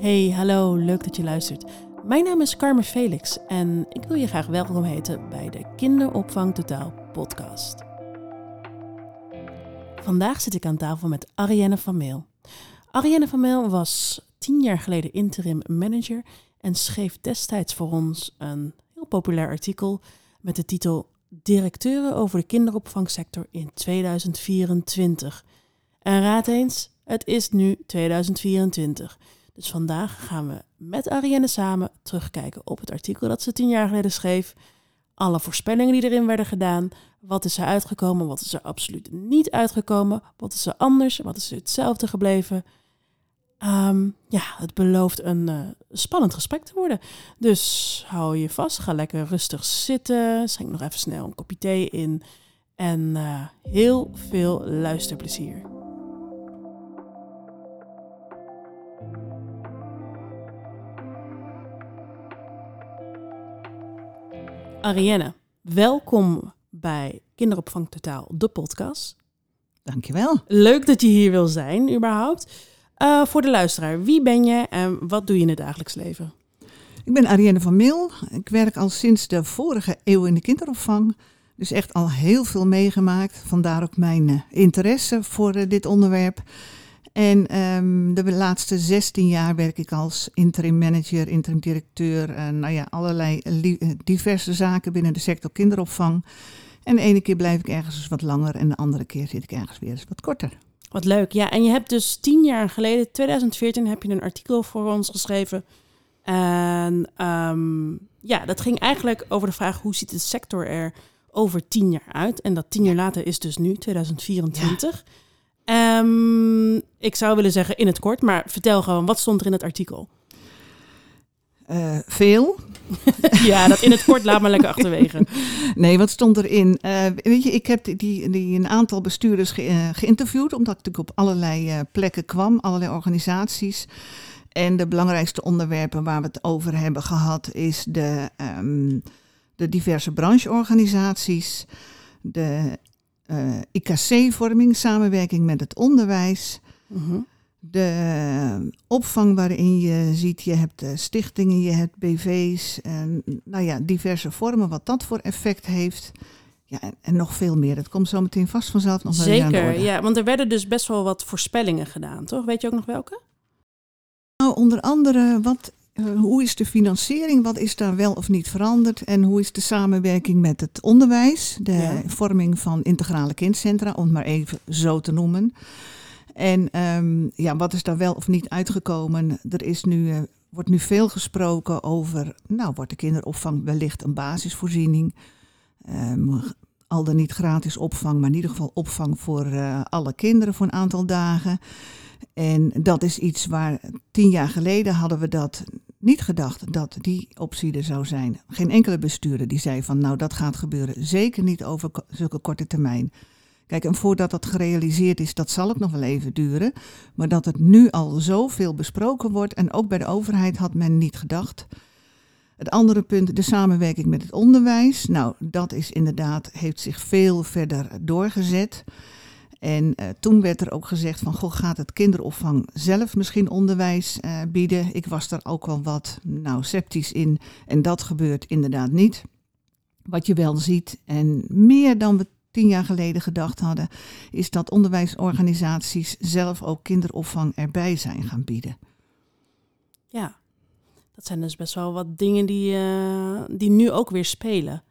Hey, hallo, leuk dat je luistert. Mijn naam is Carmen Felix en ik wil je graag welkom heten bij de Kinderopvang Totaal podcast. Vandaag zit ik aan tafel met Arienne van Meel. Arienne van Meel was tien jaar geleden interim manager en schreef destijds voor ons een heel populair artikel met de titel Directeuren over de kinderopvangsector in 2024. En raad eens, het is nu 2024. Dus vandaag gaan we met Arienne samen terugkijken op het artikel dat ze tien jaar geleden schreef. Alle voorspellingen die erin werden gedaan. Wat is er uitgekomen? Wat is er absoluut niet uitgekomen? Wat is er anders? Wat is hetzelfde gebleven? Ehm, ja, het belooft een uh, spannend gesprek te worden. Dus hou je vast, ga lekker rustig zitten. Schenk nog even snel een kopje thee in. En uh, heel veel luisterplezier. Arienne, welkom bij Kinderopvang Totaal, de podcast. Dankjewel. Leuk dat je hier wil zijn, überhaupt. Uh, voor de luisteraar, wie ben je en wat doe je in het dagelijks leven? Ik ben Arienne van Mil. Ik werk al sinds de vorige eeuw in de kinderopvang. Dus echt al heel veel meegemaakt. Vandaar ook mijn uh, interesse voor uh, dit onderwerp. En um, de laatste 16 jaar werk ik als interim manager, interim directeur. En nou ja, allerlei diverse zaken binnen de sector kinderopvang. En de ene keer blijf ik ergens eens wat langer en de andere keer zit ik ergens weer eens wat korter. Wat leuk. Ja, en je hebt dus tien jaar geleden, 2014, heb je een artikel voor ons geschreven. En um, ja, dat ging eigenlijk over de vraag hoe ziet de sector er over tien jaar uit. En dat tien jaar later is dus nu, 2024. Ja. Um, ik zou willen zeggen in het kort, maar vertel gewoon, wat stond er in het artikel? Uh, veel. ja, dat in het kort laat maar lekker achterwege. Nee, wat stond erin? Uh, weet je, ik heb die, die een aantal bestuurders ge, uh, geïnterviewd, omdat ik natuurlijk op allerlei plekken kwam, allerlei organisaties. En de belangrijkste onderwerpen waar we het over hebben gehad, is de, um, de diverse brancheorganisaties, de IKC-vorming, samenwerking met het onderwijs. Uh -huh de opvang waarin je ziet, je hebt stichtingen, je hebt BV's, en nou ja, diverse vormen, wat dat voor effect heeft. Ja, en, en nog veel meer. Dat komt zo meteen vast vanzelf nog Zeker, ja, want er werden dus best wel wat voorspellingen gedaan, toch? Weet je ook nog welke? Nou, onder andere, wat, uh, hoe is de financiering? Wat is daar wel of niet veranderd? En hoe is de samenwerking met het onderwijs? De ja. vorming van integrale kindcentra, om het maar even zo te noemen. En um, ja, wat is daar wel of niet uitgekomen? Er is nu, uh, wordt nu veel gesproken over, nou, wordt de kinderopvang wellicht een basisvoorziening? Um, al dan niet gratis opvang, maar in ieder geval opvang voor uh, alle kinderen voor een aantal dagen. En dat is iets waar tien jaar geleden hadden we dat niet gedacht dat die optie er zou zijn. Geen enkele bestuurder die zei van nou dat gaat gebeuren. Zeker niet over zulke korte termijn. Kijk, en voordat dat gerealiseerd is, dat zal het nog wel even duren. Maar dat het nu al zoveel besproken wordt en ook bij de overheid had men niet gedacht. Het andere punt, de samenwerking met het onderwijs. Nou, dat is inderdaad, heeft zich veel verder doorgezet. En uh, toen werd er ook gezegd van, goh, gaat het kinderopvang zelf misschien onderwijs uh, bieden? Ik was daar ook wel wat, nou, sceptisch in. En dat gebeurt inderdaad niet. Wat je wel ziet, en meer dan we tien jaar geleden gedacht hadden, is dat onderwijsorganisaties zelf ook kinderopvang erbij zijn gaan bieden. Ja, dat zijn dus best wel wat dingen die, uh, die nu ook weer spelen.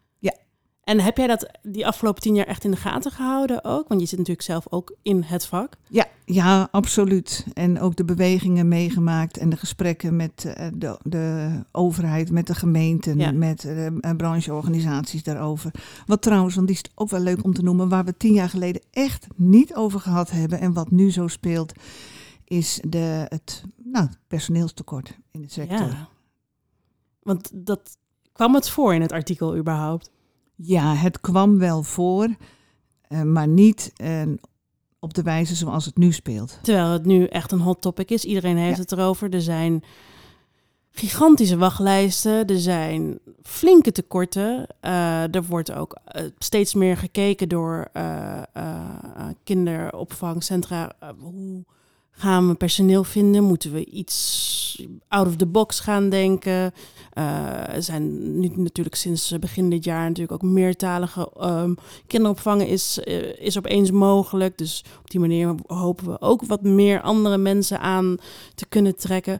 En heb jij dat die afgelopen tien jaar echt in de gaten gehouden ook? Want je zit natuurlijk zelf ook in het vak. Ja, ja absoluut. En ook de bewegingen meegemaakt en de gesprekken met uh, de, de overheid, met de gemeenten, ja. met uh, brancheorganisaties daarover. Wat trouwens, want die is ook wel leuk om te noemen, waar we tien jaar geleden echt niet over gehad hebben en wat nu zo speelt, is de, het nou, personeelstekort in de sector. Ja. Want dat kwam het voor in het artikel überhaupt? Ja, het kwam wel voor, uh, maar niet uh, op de wijze zoals het nu speelt. Terwijl het nu echt een hot topic is. Iedereen heeft ja. het erover. Er zijn gigantische wachtlijsten. Er zijn flinke tekorten. Uh, er wordt ook steeds meer gekeken door kinderopvangcentra. hoe Gaan we personeel vinden? Moeten we iets out of the box gaan denken? Uh, er zijn nu natuurlijk sinds begin dit jaar natuurlijk ook meertalige um, kinderopvangen is, uh, is opeens mogelijk. Dus op die manier hopen we ook wat meer andere mensen aan te kunnen trekken.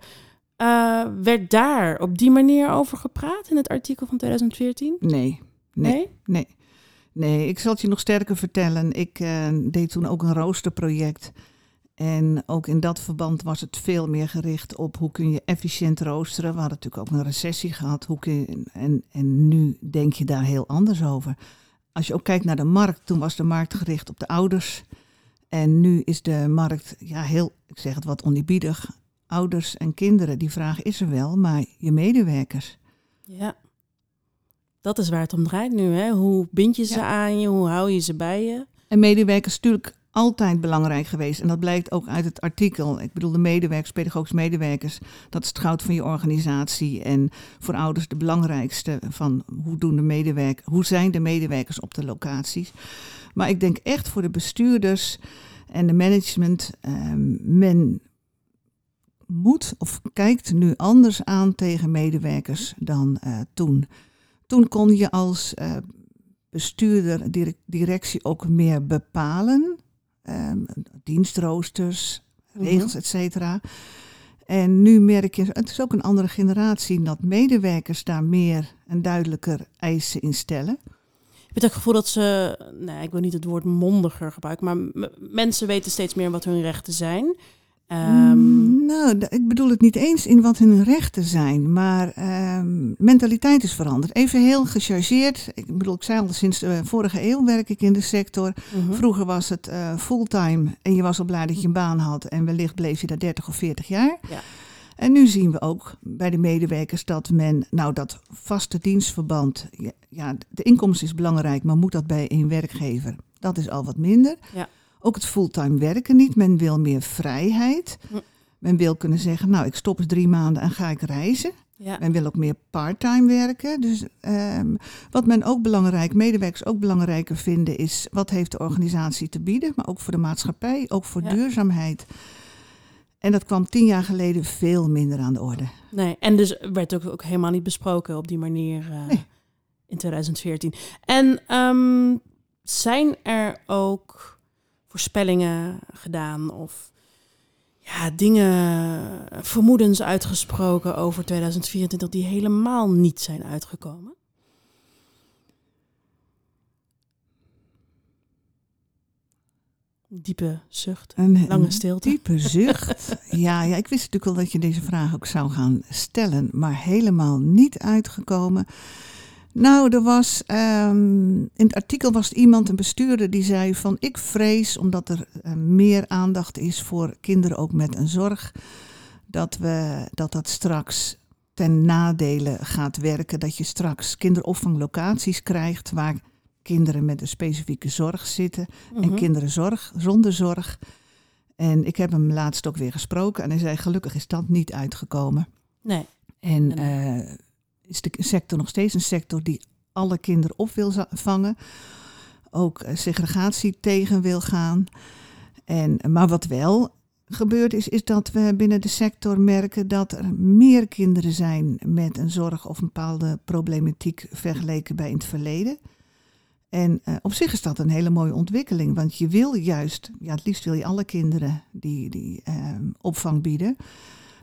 Uh, werd daar op die manier over gepraat in het artikel van 2014? Nee. Nee? Nee. nee. nee ik zal het je nog sterker vertellen. Ik deed toen ook een roosterproject. En ook in dat verband was het veel meer gericht op hoe kun je efficiënt roosteren. We hadden natuurlijk ook een recessie gehad. Hoe kun je, en, en nu denk je daar heel anders over. Als je ook kijkt naar de markt, toen was de markt gericht op de ouders. En nu is de markt ja, heel, ik zeg het wat oneerbiedig, ouders en kinderen. Die vraag is er wel, maar je medewerkers. Ja, dat is waar het om draait nu. Hè? Hoe bind je ze aan je? Hoe hou je ze bij je? En medewerkers natuurlijk altijd belangrijk geweest. En dat blijkt ook uit het artikel. Ik bedoel, de medewerkers, pedagogische medewerkers, dat is het goud van je organisatie. En voor ouders de belangrijkste van hoe, doen de medewerkers, hoe zijn de medewerkers op de locaties. Maar ik denk echt voor de bestuurders en de management, ehm, men moet of kijkt nu anders aan tegen medewerkers dan uh, toen. Toen kon je als uh, bestuurder, directie ook meer bepalen um, dienstroosters, mhm. regels, et cetera. En nu merk je, het is ook een andere generatie, dat medewerkers daar meer en duidelijker eisen in stellen. Ik heb het gevoel dat ze, nee, ik wil niet het woord mondiger gebruiken, maar mensen weten steeds meer wat hun rechten zijn. Um... Nou, ik bedoel het niet eens in wat hun rechten zijn, maar um, mentaliteit is veranderd. Even heel gechargeerd. Ik bedoel, ik zei al, sinds de vorige eeuw werk ik in de sector. Mhm. Vroeger was het uh, fulltime en je was al blij dat je een baan had en wellicht bleef je daar 30 of 40 jaar. Ja. En nu zien we ook bij de medewerkers dat men, nou dat vaste dienstverband, ja, ja de inkomst is belangrijk, maar moet dat bij een werkgever? Dat is al wat minder. Ja. Ook het fulltime werken niet. Men wil meer vrijheid. Hm. Men wil kunnen zeggen, nou, ik stop eens drie maanden en ga ik reizen. Ja. Men wil ook meer parttime werken. Dus um, wat men ook belangrijk, medewerkers ook belangrijker vinden, is wat heeft de organisatie te bieden, maar ook voor de maatschappij, ook voor duurzaamheid. En dat kwam tien jaar geleden veel minder aan de orde. Nee, en dus werd ook, ook helemaal niet besproken op die manier uh, nee. in 2014. En um, zijn er ook voorspellingen gedaan of ja, dingen, vermoedens uitgesproken over 2024 die helemaal niet zijn uitgekomen? Diepe zucht, een, lange stilte. Diepe zucht. ja, ja, ik wist natuurlijk wel dat je deze vraag ook zou gaan stellen, maar helemaal niet uitgekomen. Nou, er was um, in het artikel was iemand, een bestuurder, die zei van ik vrees, omdat er uh, meer aandacht is voor kinderen ook met een zorg, dat, we, dat dat straks ten nadele gaat werken. Dat je straks kinderopvanglocaties krijgt waar kinderen met een specifieke zorg zitten en mhm. kinderen zorg, zonder zorg. En ik heb hem laatst ook weer gesproken en hij zei gelukkig is dat niet uitgekomen. Nee. En uh, is de sector nog steeds een sector die alle kinderen op wil vangen. Ook eh, segregatie tegen wil gaan. En, maar wat wel gebeurd is, is dat we binnen de sector merken dat er meer kinderen zijn met een zorg of een bepaalde problematiek vergeleken bij in het verleden. En uh, op zich is dat een hele mooie ontwikkeling, want je wil juist, ja, het liefst wil je alle kinderen die, die uh, opvang bieden.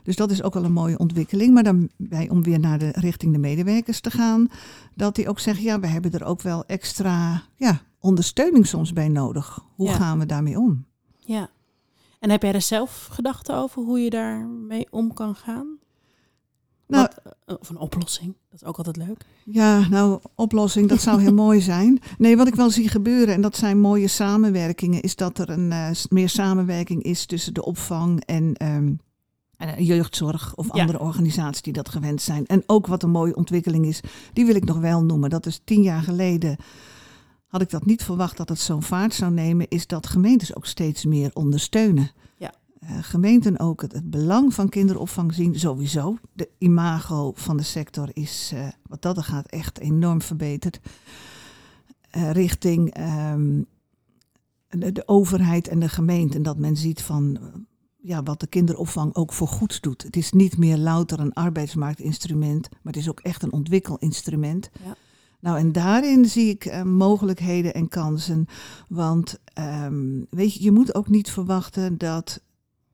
Dus dat is ook wel een mooie ontwikkeling. Maar dan bij, om weer naar de richting de medewerkers te gaan, dat die ook zeggen, ja, we hebben er ook wel extra ja, ondersteuning soms bij nodig. Hoe gaan we daarmee om? Ja. En heb jij er zelf gedachten over hoe je daarmee om kan gaan? Nou, Wat, eh, of een oplossing, dat is ook altijd leuk. Ja, nou, oplossing, dat zou heel mooi zijn. Nee, wat ik wel zie gebeuren, en dat zijn mooie samenwerkingen, is dat er een uh, meer samenwerking is tussen de opvang en um, uh, jeugdzorg of andere organisaties die dat gewend zijn. En ook wat een mooie ontwikkeling is, die wil ik nog wel noemen. Dat is tien jaar geleden had ik dat niet verwacht dat het zo'n vaart zou nemen, is dat gemeentes ook steeds meer ondersteunen. Ja. Uh, gemeenten ook het, belang van kinderopvang zien, sowieso. De imago van de sector is, uh, wat dat er gaat, echt enorm verbeterd. Uh, richting um, de, de, overheid en de gemeente. En dat men ziet van ja, wat de kinderopvang ook voor goeds doet. Het is niet meer louter een arbeidsmarktinstrument, maar het is ook echt een ontwikkelinstrument. Ja. Nou, en daarin zie ik eh, mogelijkheden en kansen. Want ehm, weet je, je moet ook niet verwachten dat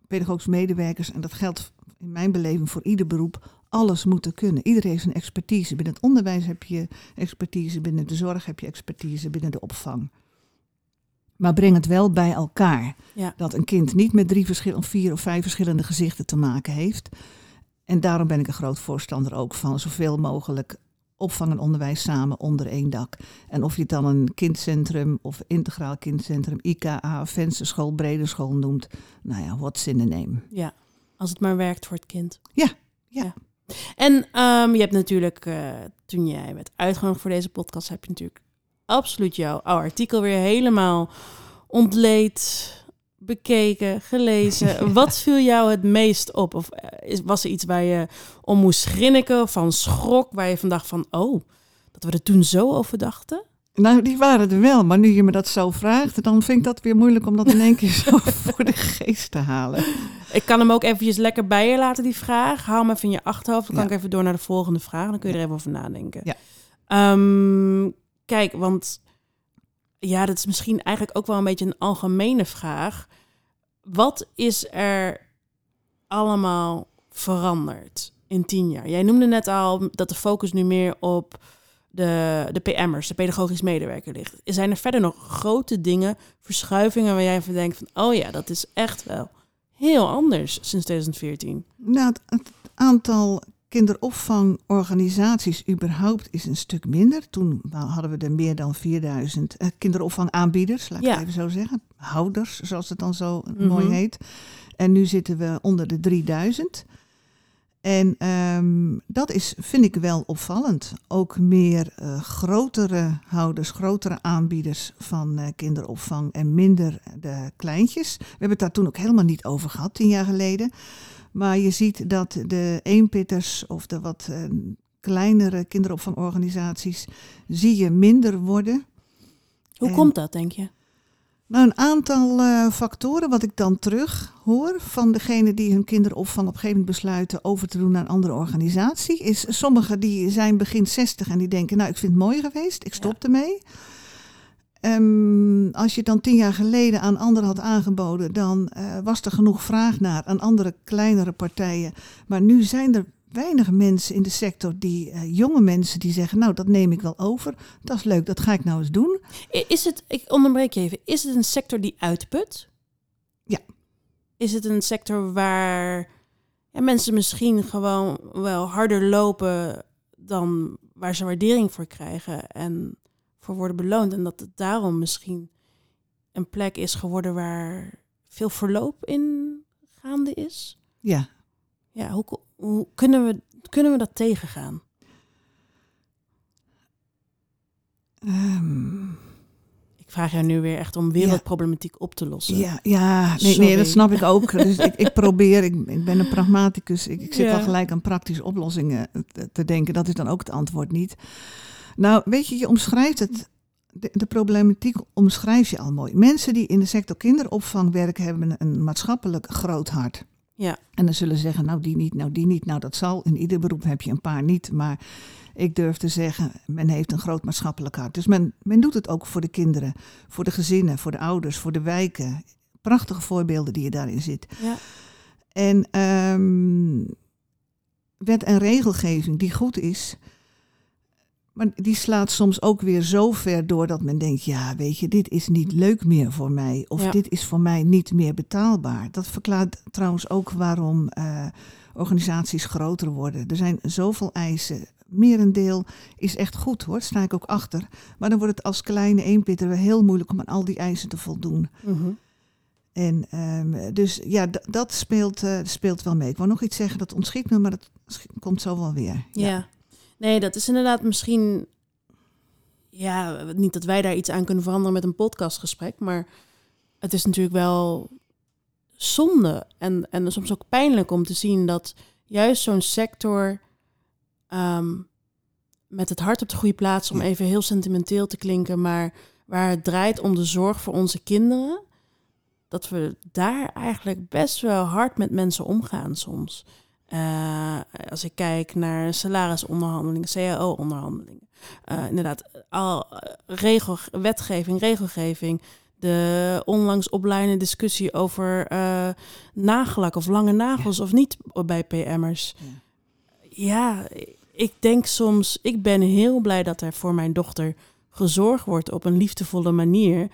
pedagogische medewerkers, en dat geldt in mijn beleving voor ieder beroep, alles moeten kunnen. Iedereen heeft een expertise. Binnen het onderwijs heb je expertise, binnen de zorg heb je expertise, binnen de opvang. Maar breng het wel bij elkaar. Ja. Dat een kind niet met drie verschillende, vier of vijf verschillende gezichten te maken heeft. En daarom ben ik een groot voorstander ook van zoveel mogelijk opvang en onderwijs samen onder één dak. En of je het dan een kindcentrum of integraal kindcentrum, IKA, vensterschool, brede school noemt. Nou ja, what's in the name. Ja, als het maar werkt voor het kind. Ja, ja. En ehm, je hebt natuurlijk, eh, toen jij werd uitgenodigd voor deze podcast, heb je natuurlijk absoluut jouw artikel weer helemaal ontleed, bekeken, gelezen. Wat viel jou het meest op? Of eh, was er iets waar je om moest grinniken van schrok, waar je van dacht van, oh, dat we er toen zo over dachten? Nou, die waren er wel, maar nu je me dat zo vraagt, dan vind ik dat weer moeilijk om dat in één keer zo voor de geest te halen. Ik kan hem ook eventjes lekker bij je laten, die vraag. Hou hem even in je achterhoofd. Dan kan Ja. ik even door naar de volgende vraag. Dan kun je er even over nadenken. Ja. Ehm, kijk, want ja, dat is misschien eigenlijk ook wel een beetje een algemene vraag. Wat is er allemaal veranderd in tien jaar? Jij noemde net al dat de focus nu meer op de, de PM'ers, de pedagogisch medewerker ligt. Zijn er verder nog grote dingen, verschuivingen waar jij van denkt van, oh ja, dat is echt wel heel anders sinds 2014. Nou, het, het aantal kinderopvangorganisaties überhaupt is een stuk minder. Toen hadden we er meer dan 4000 eh, kinderopvangaanbieders, laat ik Ja. het even zo zeggen. Houders, zoals het dan zo Mhm. mooi heet. En nu zitten we onder de 3000. En ehm, dat is, vind ik wel opvallend. Ook meer eh, grotere houders, grotere aanbieders van eh, kinderopvang en minder de kleintjes. We hebben het daar toen ook helemaal niet over gehad, tien jaar geleden. Maar je ziet dat de eenpitters of de wat eh, kleinere kinderopvangorganisaties zie je minder worden. Hoe En- komt dat, denk je? Nou, een aantal eh, factoren wat ik dan terug hoor van degene die hun kinderopvang op een gegeven moment besluiten over te doen naar een andere organisatie, is sommigen die zijn begin 60 en die denken, nou ik vind het mooi geweest, ik stop ermee. Ehm, als je het dan tien jaar geleden aan anderen had aangeboden, dan eh, was er genoeg vraag naar aan andere kleinere partijen. Maar nu zijn er weinig mensen in de sector die, eh, jonge mensen die zeggen, nou dat neem ik wel over, dat is leuk, dat ga ik nou eens doen. Is het, ik onderbreek je even, is het een sector die uitput? Ja. Is het een sector waar ja, mensen misschien gewoon wel harder lopen dan waar ze waardering voor krijgen en voor worden beloond? En dat het daarom misschien een plek is geworden waar veel verloop in gaande is? Ja, Ja, hoe, hoe kunnen, we, kunnen we dat tegengaan? Ehm, Ik vraag jou nu weer echt om wereldproblematiek op te lossen. Ja, ja nee, nee, dat snap ik ook. Dus ik, ik probeer, ik, ik ben een pragmaticus. Ik, ik zit Ja. al gelijk aan praktische oplossingen te denken. Dat is dan ook het antwoord niet. Nou, weet je, je omschrijft het. De, de problematiek omschrijf je al mooi. Mensen die in de sector kinderopvang werken, hebben een maatschappelijk groot hart. Ja. En dan zullen ze zeggen, nou die niet, nou die niet. Nou dat zal, in ieder beroep heb je een paar niet. Maar ik durf te zeggen, men heeft een groot maatschappelijk hart. Dus men, men doet het ook voor de kinderen, voor de gezinnen, voor de ouders, voor de wijken. Prachtige voorbeelden die je daarin zit. Ja. En ehm, wet en regelgeving die goed is, maar die slaat soms ook weer zo ver door dat men denkt, ja weet je, dit is niet leuk meer voor mij. Of Ja. dit is voor mij niet meer betaalbaar. Dat verklaart trouwens ook waarom eh, organisaties groter worden. Er zijn zoveel eisen. Merendeel is echt goed hoor, sta ik ook achter. Maar dan wordt het als kleine eenpitter heel moeilijk om aan al die eisen te voldoen. Mhm. En ehm, dus ja, dat speelt, eh, speelt wel mee. Ik wou nog iets zeggen, dat ontschiet me, maar dat komt zo wel weer. Ja. Nee, dat is inderdaad misschien. Ja, niet dat wij daar iets aan kunnen veranderen met een podcastgesprek, maar het is natuurlijk wel zonde en, en soms ook pijnlijk om te zien dat juist zo'n sector ehm, met het hart op de goede plaats, om even heel sentimenteel te klinken, maar waar het draait om de zorg voor onze kinderen, dat we daar eigenlijk best wel hard met mensen omgaan soms. Uh, als ik kijk naar salarisonderhandelingen, CAO-onderhandelingen. Uh, inderdaad, al regel, wetgeving, regelgeving. De onlangs opleidende discussie over uh, nagelak of lange nagels of niet bij PM'ers. Ja. ja, ik denk soms, ik ben heel blij dat er voor mijn dochter gezorgd wordt op een liefdevolle manier.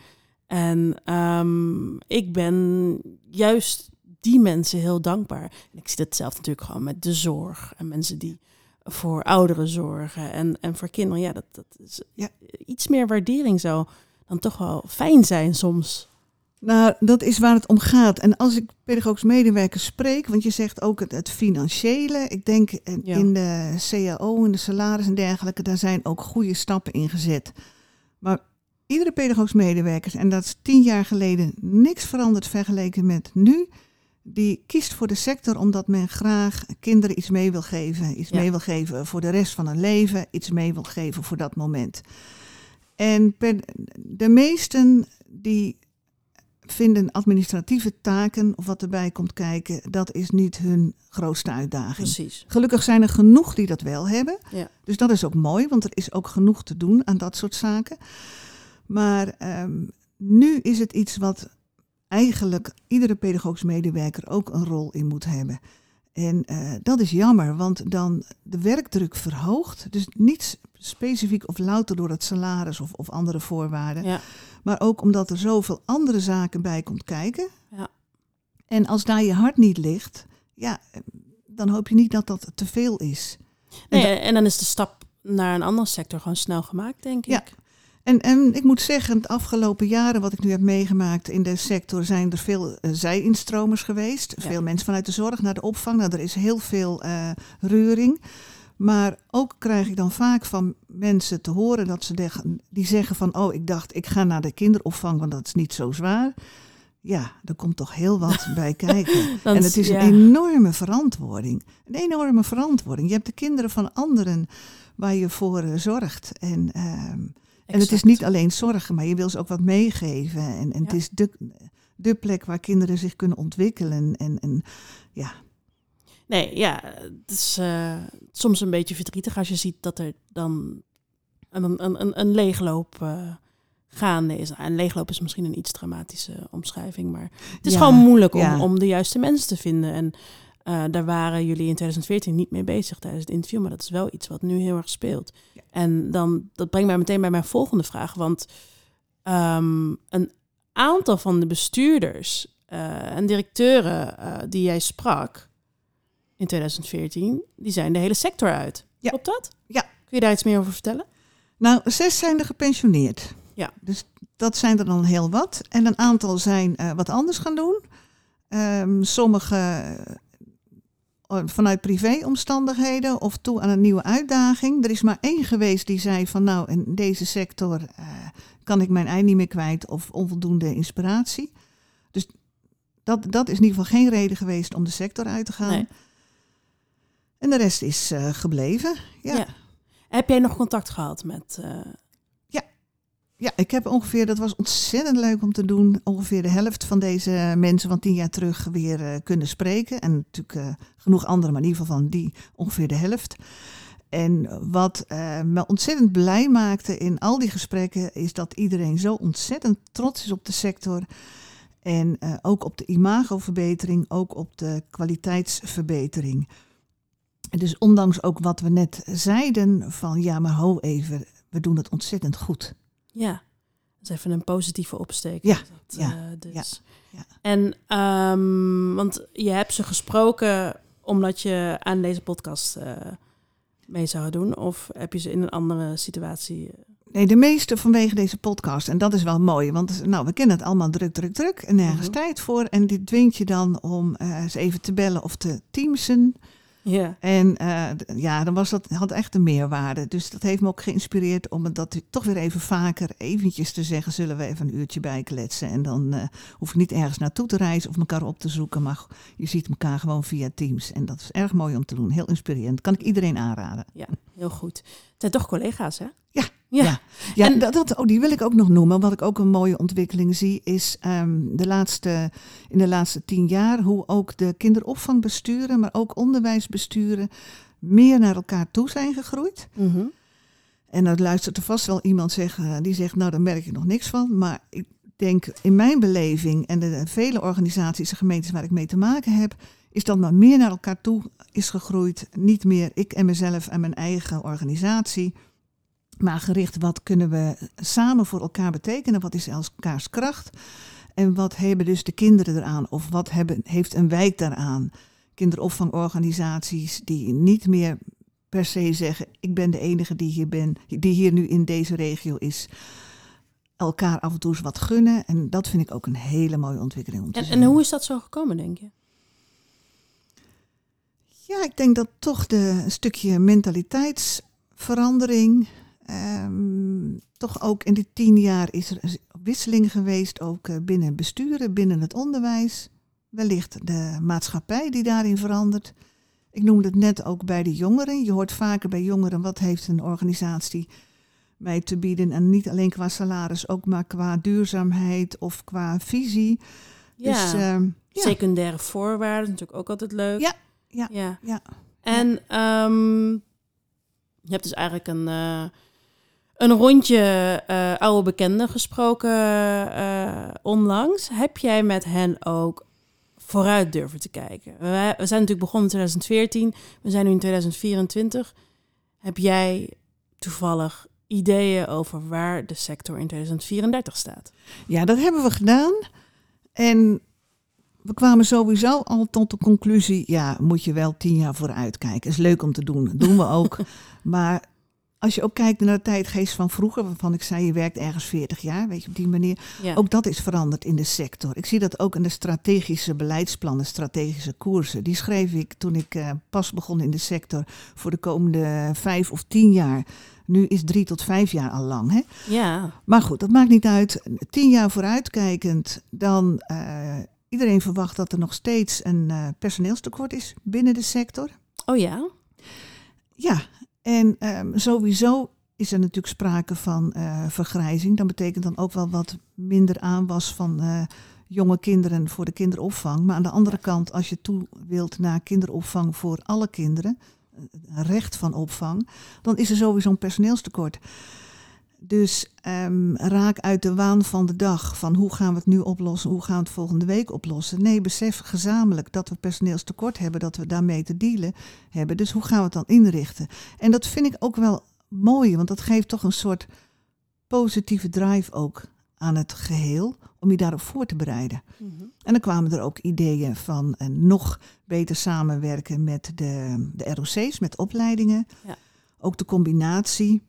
En um, ik ben juist die mensen heel dankbaar. En ik zie dat zelf natuurlijk gewoon met de zorg en mensen die voor ouderen zorgen en, en voor kinderen. Ja, dat, dat is ja. iets meer waardering zou dan toch wel fijn zijn soms. Nou, dat is waar het om gaat. En als ik pedagogisch medewerkers spreek, want je zegt ook het, het financiële. Ik denk in de CAO, in de salaris en dergelijke, daar zijn ook goede stappen in gezet. Maar iedere pedagogisch medewerker, en dat is tien jaar geleden niks veranderd vergeleken met nu, die kiest voor de sector omdat men graag kinderen iets mee wil geven. Iets mee wil geven voor de rest van hun leven, iets mee wil geven voor dat moment. En de meesten die vinden administratieve taken of wat erbij komt kijken, dat is niet hun grootste uitdaging. Precies. Gelukkig zijn er genoeg die dat wel hebben. Ja. Dus dat is ook mooi, want er is ook genoeg te doen aan dat soort zaken. Maar um, nu is het iets wat eigenlijk iedere pedagogisch medewerker ook een rol in moet hebben. En uh, dat is jammer, want dan de werkdruk verhoogt. Dus niet specifiek of louter door het salaris of, of andere voorwaarden. Ja. Maar ook omdat er zoveel andere zaken bij komt kijken. Ja. En als daar je hart niet ligt, ja, dan hoop je niet dat dat te veel is. Nee, en, en dan is de stap naar een andere sector gewoon snel gemaakt, denk ik. Ja, en, en ik moet zeggen, de afgelopen jaren wat ik nu heb meegemaakt in de sector zijn er veel uh, zij-instromers geweest. Veel mensen vanuit de zorg naar de opvang. Nou, er is heel veel uh, reuring. Maar ook krijg ik dan vaak van mensen te horen dat ze die zeggen van, oh, ik dacht, ik ga naar de kinderopvang, want dat is niet zo zwaar. Ja, er komt toch heel wat bij kijken. en het is een enorme verantwoording. Een enorme verantwoording. Je hebt de kinderen van anderen waar je voor uh, zorgt. En uh, en het is niet alleen zorgen, maar je wil ze ook wat meegeven. En, en het is de, de plek waar kinderen zich kunnen ontwikkelen. En, en ja. Nee, ja, het is uh, soms een beetje verdrietig als je ziet dat er dan een, een, een, een leegloop uh, gaande is. En leegloop is misschien een iets dramatische omschrijving, maar het is gewoon moeilijk om, om de juiste mensen te vinden. En uh, daar waren jullie in 2014 niet mee bezig tijdens het interview, maar dat is wel iets wat nu heel erg speelt. En dan, dat brengt mij meteen bij mijn volgende vraag, want um, een aantal van de bestuurders uh, en directeuren uh, die jij sprak in 2014, die zijn de hele sector uit. Ja. Klopt dat? Ja. Kun je daar iets meer over vertellen? Nou, zes zijn er gepensioneerd. Ja. Dus dat zijn er dan heel wat. En een aantal zijn wat anders gaan doen. Um, sommige vanuit privéomstandigheden of toe aan een nieuwe uitdaging. Er is maar één geweest die zei van nou, in deze sector uh, kan ik mijn ei niet meer kwijt of onvoldoende inspiratie. Dus dat, dat is in ieder geval geen reden geweest om de sector uit te gaan. Nee. En de rest is uh, gebleven. Ja. ja. Heb jij nog contact gehad met uh, ja, ik heb ongeveer, dat was ontzettend leuk om te doen, ongeveer de helft van deze mensen van tien jaar terug weer uh, kunnen spreken. En natuurlijk uh, genoeg andere, maar in ieder geval van die ongeveer de helft. En wat uh, me ontzettend blij maakte in al die gesprekken, is dat iedereen zo ontzettend trots is op de sector. En ook op de imagoverbetering, ook op de kwaliteitsverbetering. Dus ondanks ook wat we net zeiden van ja, maar ho even, we doen het ontzettend goed. Ja, dat is even een positieve opsteek. Ja, dat, ja, uh, dus. ja, En, um, want je hebt ze gesproken omdat je aan deze podcast uh, mee zou doen? Of heb je ze in een andere situatie... Eh? Nee, de meeste vanwege deze podcast. En dat is wel mooi, want nou, we kennen het allemaal druk, druk, druk. En nergens -hmm. tijd voor. En dit dwingt je dan om uh, eens even te bellen of te teamsen. Ja. En uh, ja, dan was dat, had echt een meerwaarde. Dus dat heeft me ook geïnspireerd om dat toch weer even vaker eventjes te zeggen. Zullen we even een uurtje bijkletsen. En dan uh, hoef je niet ergens naartoe te reizen of elkaar op te zoeken. Maar je ziet elkaar gewoon via Teams. En dat is erg mooi om te doen. Heel inspirerend. Kan ik iedereen aanraden. Ja, heel goed. Het zijn toch collega's, hè? Ja, Ja. Ja, En- dat, dat, oh, die wil ik ook nog noemen. Wat ik ook een mooie ontwikkeling zie, is ehm, de laatste, in de laatste tien jaar hoe ook de kinderopvangbesturen, maar ook onderwijsbesturen meer naar elkaar toe zijn gegroeid. Mhm. En dan luistert er vast wel iemand zeggen, die zegt, nou daar merk je nog niks van. Maar ik denk in mijn beleving en de vele organisaties en gemeentes waar ik mee te maken heb, is dat maar meer naar elkaar toe is gegroeid. Niet meer ik en mezelf en mijn eigen organisatie. Maar gericht, wat kunnen we samen voor elkaar betekenen? Wat is elkaars kracht? En wat hebben dus de kinderen eraan? Of wat hebben, heeft een wijk daaraan? Kinderopvangorganisaties die niet meer per se zeggen: ik ben de enige die hier ben, die hier nu in deze regio is. Elkaar af en toe eens wat gunnen. En dat vind ik ook een hele mooie ontwikkeling om te En, zien. en hoe is dat zo gekomen, denk je? Ja, ik denk dat toch de, een stukje mentaliteitsverandering. Ehm, toch ook in die tien jaar is er wisseling geweest, ook eh, binnen besturen, binnen het onderwijs. Wellicht de maatschappij die daarin verandert. Ik noemde het net ook bij de jongeren. Je hoort vaker bij jongeren wat heeft een organisatie mij te bieden. En niet alleen qua salaris, ook maar qua duurzaamheid of qua visie. Ja, Dus ehm, ja, secundaire voorwaarden, natuurlijk ook altijd leuk. Ja, ja, ja. ja. En ehm, je hebt dus eigenlijk een, eh, een rondje eh, oude bekenden gesproken eh, onlangs. Heb jij met hen ook vooruit durven te kijken? We, we zijn natuurlijk begonnen in 2014, we zijn nu in 2024. Heb jij toevallig ideeën over waar de sector in 2034 staat? Ja, dat hebben we gedaan. En we kwamen sowieso al tot de conclusie, ja, moet je wel tien jaar vooruit kijken. Is leuk om te doen, dat doen we ook. maar als je ook kijkt naar de tijdgeest van vroeger, waarvan ik zei, je werkt ergens 40 jaar, weet je, op die manier. Ja. Ook dat is veranderd in de sector. Ik zie dat ook in de strategische beleidsplannen, strategische koersen. Die schreef ik toen ik eh, pas begon in de sector voor de komende vijf of tien jaar. Nu is drie tot vijf jaar al lang, hè? ja. Maar goed, dat maakt niet uit. Tien jaar vooruitkijkend, dan uh, iedereen verwacht dat er nog steeds een uh, personeelstekort is binnen de sector. Oh ja? Ja, en um, sowieso is er natuurlijk sprake van uh, vergrijzing. Dat betekent dan ook wel wat minder aanwas van uh, jonge kinderen voor de kinderopvang. Maar aan de andere kant, als je toe wilt naar kinderopvang voor alle kinderen, een recht van opvang, dan is er sowieso een personeelstekort. Dus um, raak uit de waan van de dag van hoe gaan we het nu oplossen, hoe gaan we het volgende week oplossen. Nee, besef gezamenlijk dat we personeelstekort hebben, dat we daarmee te dealen hebben. Dus hoe gaan we het dan inrichten? En dat vind ik ook wel mooi, want dat geeft toch een soort positieve drive ook aan het geheel om je daarop voor te bereiden. Mm-hmm. En dan kwamen er ook ideeën van uh, nog beter samenwerken met de, de ROC's, met opleidingen. Ja. Ook de combinatie.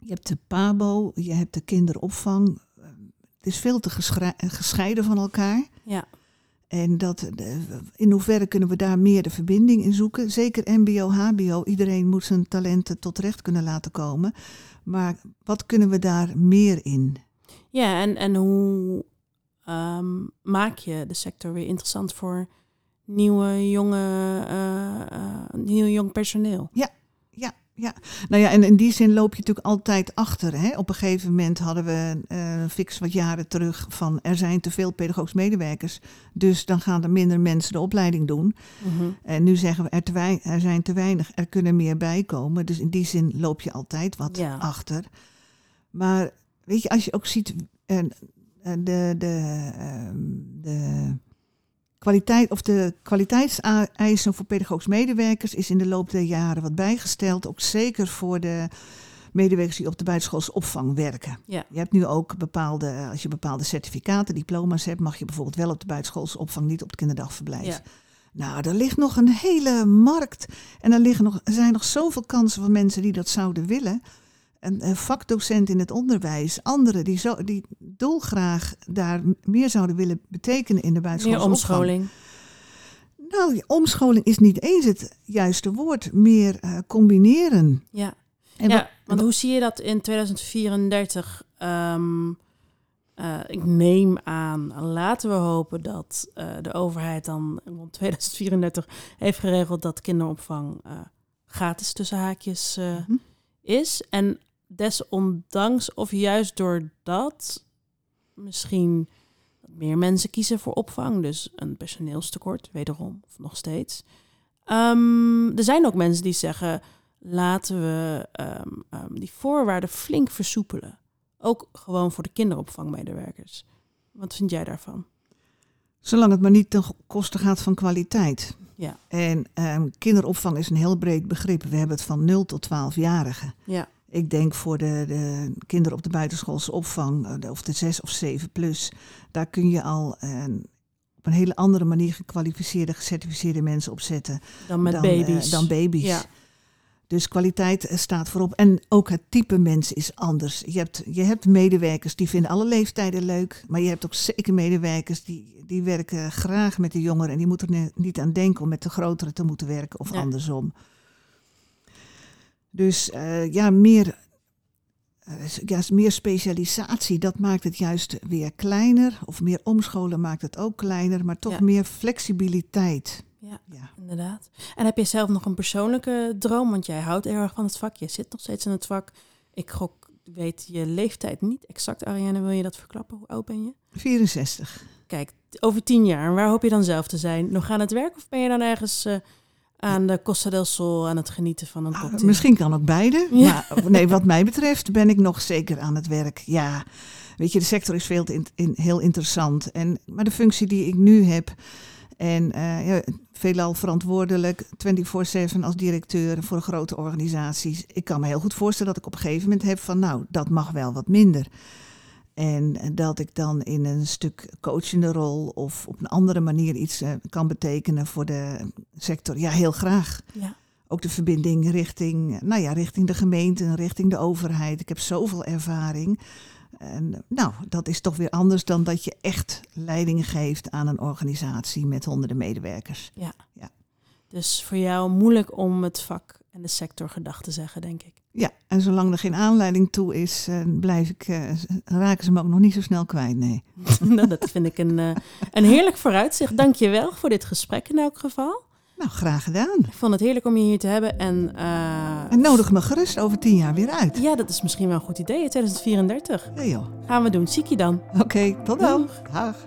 Je hebt de PABO, je hebt de kinderopvang. Het is veel te gescheiden van elkaar. Ja. En dat, in hoeverre kunnen we daar meer de verbinding in zoeken? Zeker MBO, HBO. Iedereen moet zijn talenten tot recht kunnen laten komen. Maar wat kunnen we daar meer in? Ja, en, en hoe um, maak je de sector weer interessant voor nieuwe, jonge, uh, uh, nieuw jong personeel? Ja, ja. Nou ja, en in die zin loop je natuurlijk altijd achter. Hè? Op een gegeven moment hadden we uh, fix wat jaren terug van er zijn te veel pedagogisch medewerkers. Dus dan gaan er minder mensen de opleiding doen. Mm-hmm. En nu zeggen we er, te er zijn te weinig, er kunnen meer bij komen. Dus in die zin loop je altijd wat Ja. achter. Maar weet je, als je ook ziet uh, de, de, uh, de kwaliteit of de kwaliteitseisen voor pedagogisch medewerkers is in de loop der jaren wat bijgesteld. Ook zeker voor de medewerkers die op de buitenschoolse opvang werken. Ja. Je hebt nu ook bepaalde, als je bepaalde certificaten, diploma's hebt, mag je bijvoorbeeld wel op de buitenschoolse opvang, niet op het kinderdagverblijf. Ja. Nou, er ligt nog een hele markt. En er, liggen nog, er zijn nog zoveel kansen van mensen die dat zouden willen. Een, vakdocent in het onderwijs, anderen die, zo, die dolgraag daar meer zouden willen betekenen in de Meer buitenschoolse opvang. omscholing. Nou, omscholing is niet eens het juiste woord. Meer uh, combineren. Ja. En ja, wat- want hoe zie je dat in 2034? Ehm, eh, ik neem aan, laten we hopen dat eh, de overheid dan rond 2034 heeft geregeld dat kinderopvang eh, gratis tussen haakjes eh, Mhm. is. En desondanks of juist doordat misschien meer mensen kiezen voor opvang, dus een personeelstekort, wederom, of nog steeds. Ehm, er zijn ook mensen die zeggen, laten we ehm, ehm, die voorwaarden flink versoepelen. Ook gewoon voor de kinderopvangmedewerkers. Wat vind jij daarvan? Zolang het maar niet ten koste gaat van kwaliteit. Ja. En um, kinderopvang is een heel breed begrip. We hebben het van 0 tot 12-jarigen. Ja. Ik denk voor de, de kinderen op de buitenschoolse opvang, eh, of de 6 of 7 plus, daar kun je al uh, op een hele andere manier gekwalificeerde, gecertificeerde mensen opzetten. Dan met baby's. Uh, dan baby's. Ja. Dus kwaliteit eh, staat voorop. En ook het type mens is anders. Je hebt, je hebt medewerkers die vinden alle leeftijden leuk. Maar je hebt ook zeker medewerkers die, die werken graag met de jongeren. En die moeten er niet aan denken om met de grotere te moeten werken of Ja. andersom. Dus eh, ja, meer, eh, ja, meer specialisatie, dat maakt het juist weer kleiner. Of meer omscholen maakt het ook kleiner. Maar toch Ja. meer flexibiliteit. Ja. Ja. Inderdaad. En heb je zelf nog een persoonlijke droom? Want jij houdt erg van het vak. Je zit nog steeds in het vak. Ik gok, weet je leeftijd niet exact, Ariane. Wil je dat verklappen? Hoe oud ben je? 64. Kijk, over tien jaar, waar hoop je dan zelf te zijn? Nog aan het werk of ben je dan ergens eh, aan de Costa del Sol aan het genieten van een Ah, cocktail? misschien kan ook beide. Ja. Maar nee, wat mij betreft ben ik nog zeker aan het werk. Ja, weet je, de sector is veel in- heel interessant. En, maar de functie die ik nu heb, en eh, ja, veelal verantwoordelijk, 24-7 als directeur voor grote organisaties. Ik kan me heel goed voorstellen dat ik op een gegeven moment heb van, nou, dat mag wel wat minder. En dat ik dan in een stuk coachende rol of op een andere manier iets eh, kan betekenen voor de sector. Ja, heel graag Ja. ook de verbinding richting, nou ja, richting de gemeente, richting de overheid. Ik heb zoveel ervaring. En nou, dat is toch weer anders dan dat je echt leiding geeft aan een organisatie met honderden medewerkers. Dus voor jou moeilijk om het vak en de sector gedag te zeggen, denk ik. Ja, en zolang er geen aanleiding toe is, eh, blijf ik, eh, raken ze me ook nog niet zo snel kwijt, nee. nou, dat vind ik een, eh, een heerlijk vooruitzicht. Dank je wel voor dit gesprek in elk geval. Nou, graag gedaan. Ik vond het heerlijk om je hier te hebben. En En nodig me gerust over tien jaar weer uit. ja, dat is misschien wel een goed idee. 2034. Ja joh. Gaan we doen. Zie ik je dan. Oké, tot dan. Dag.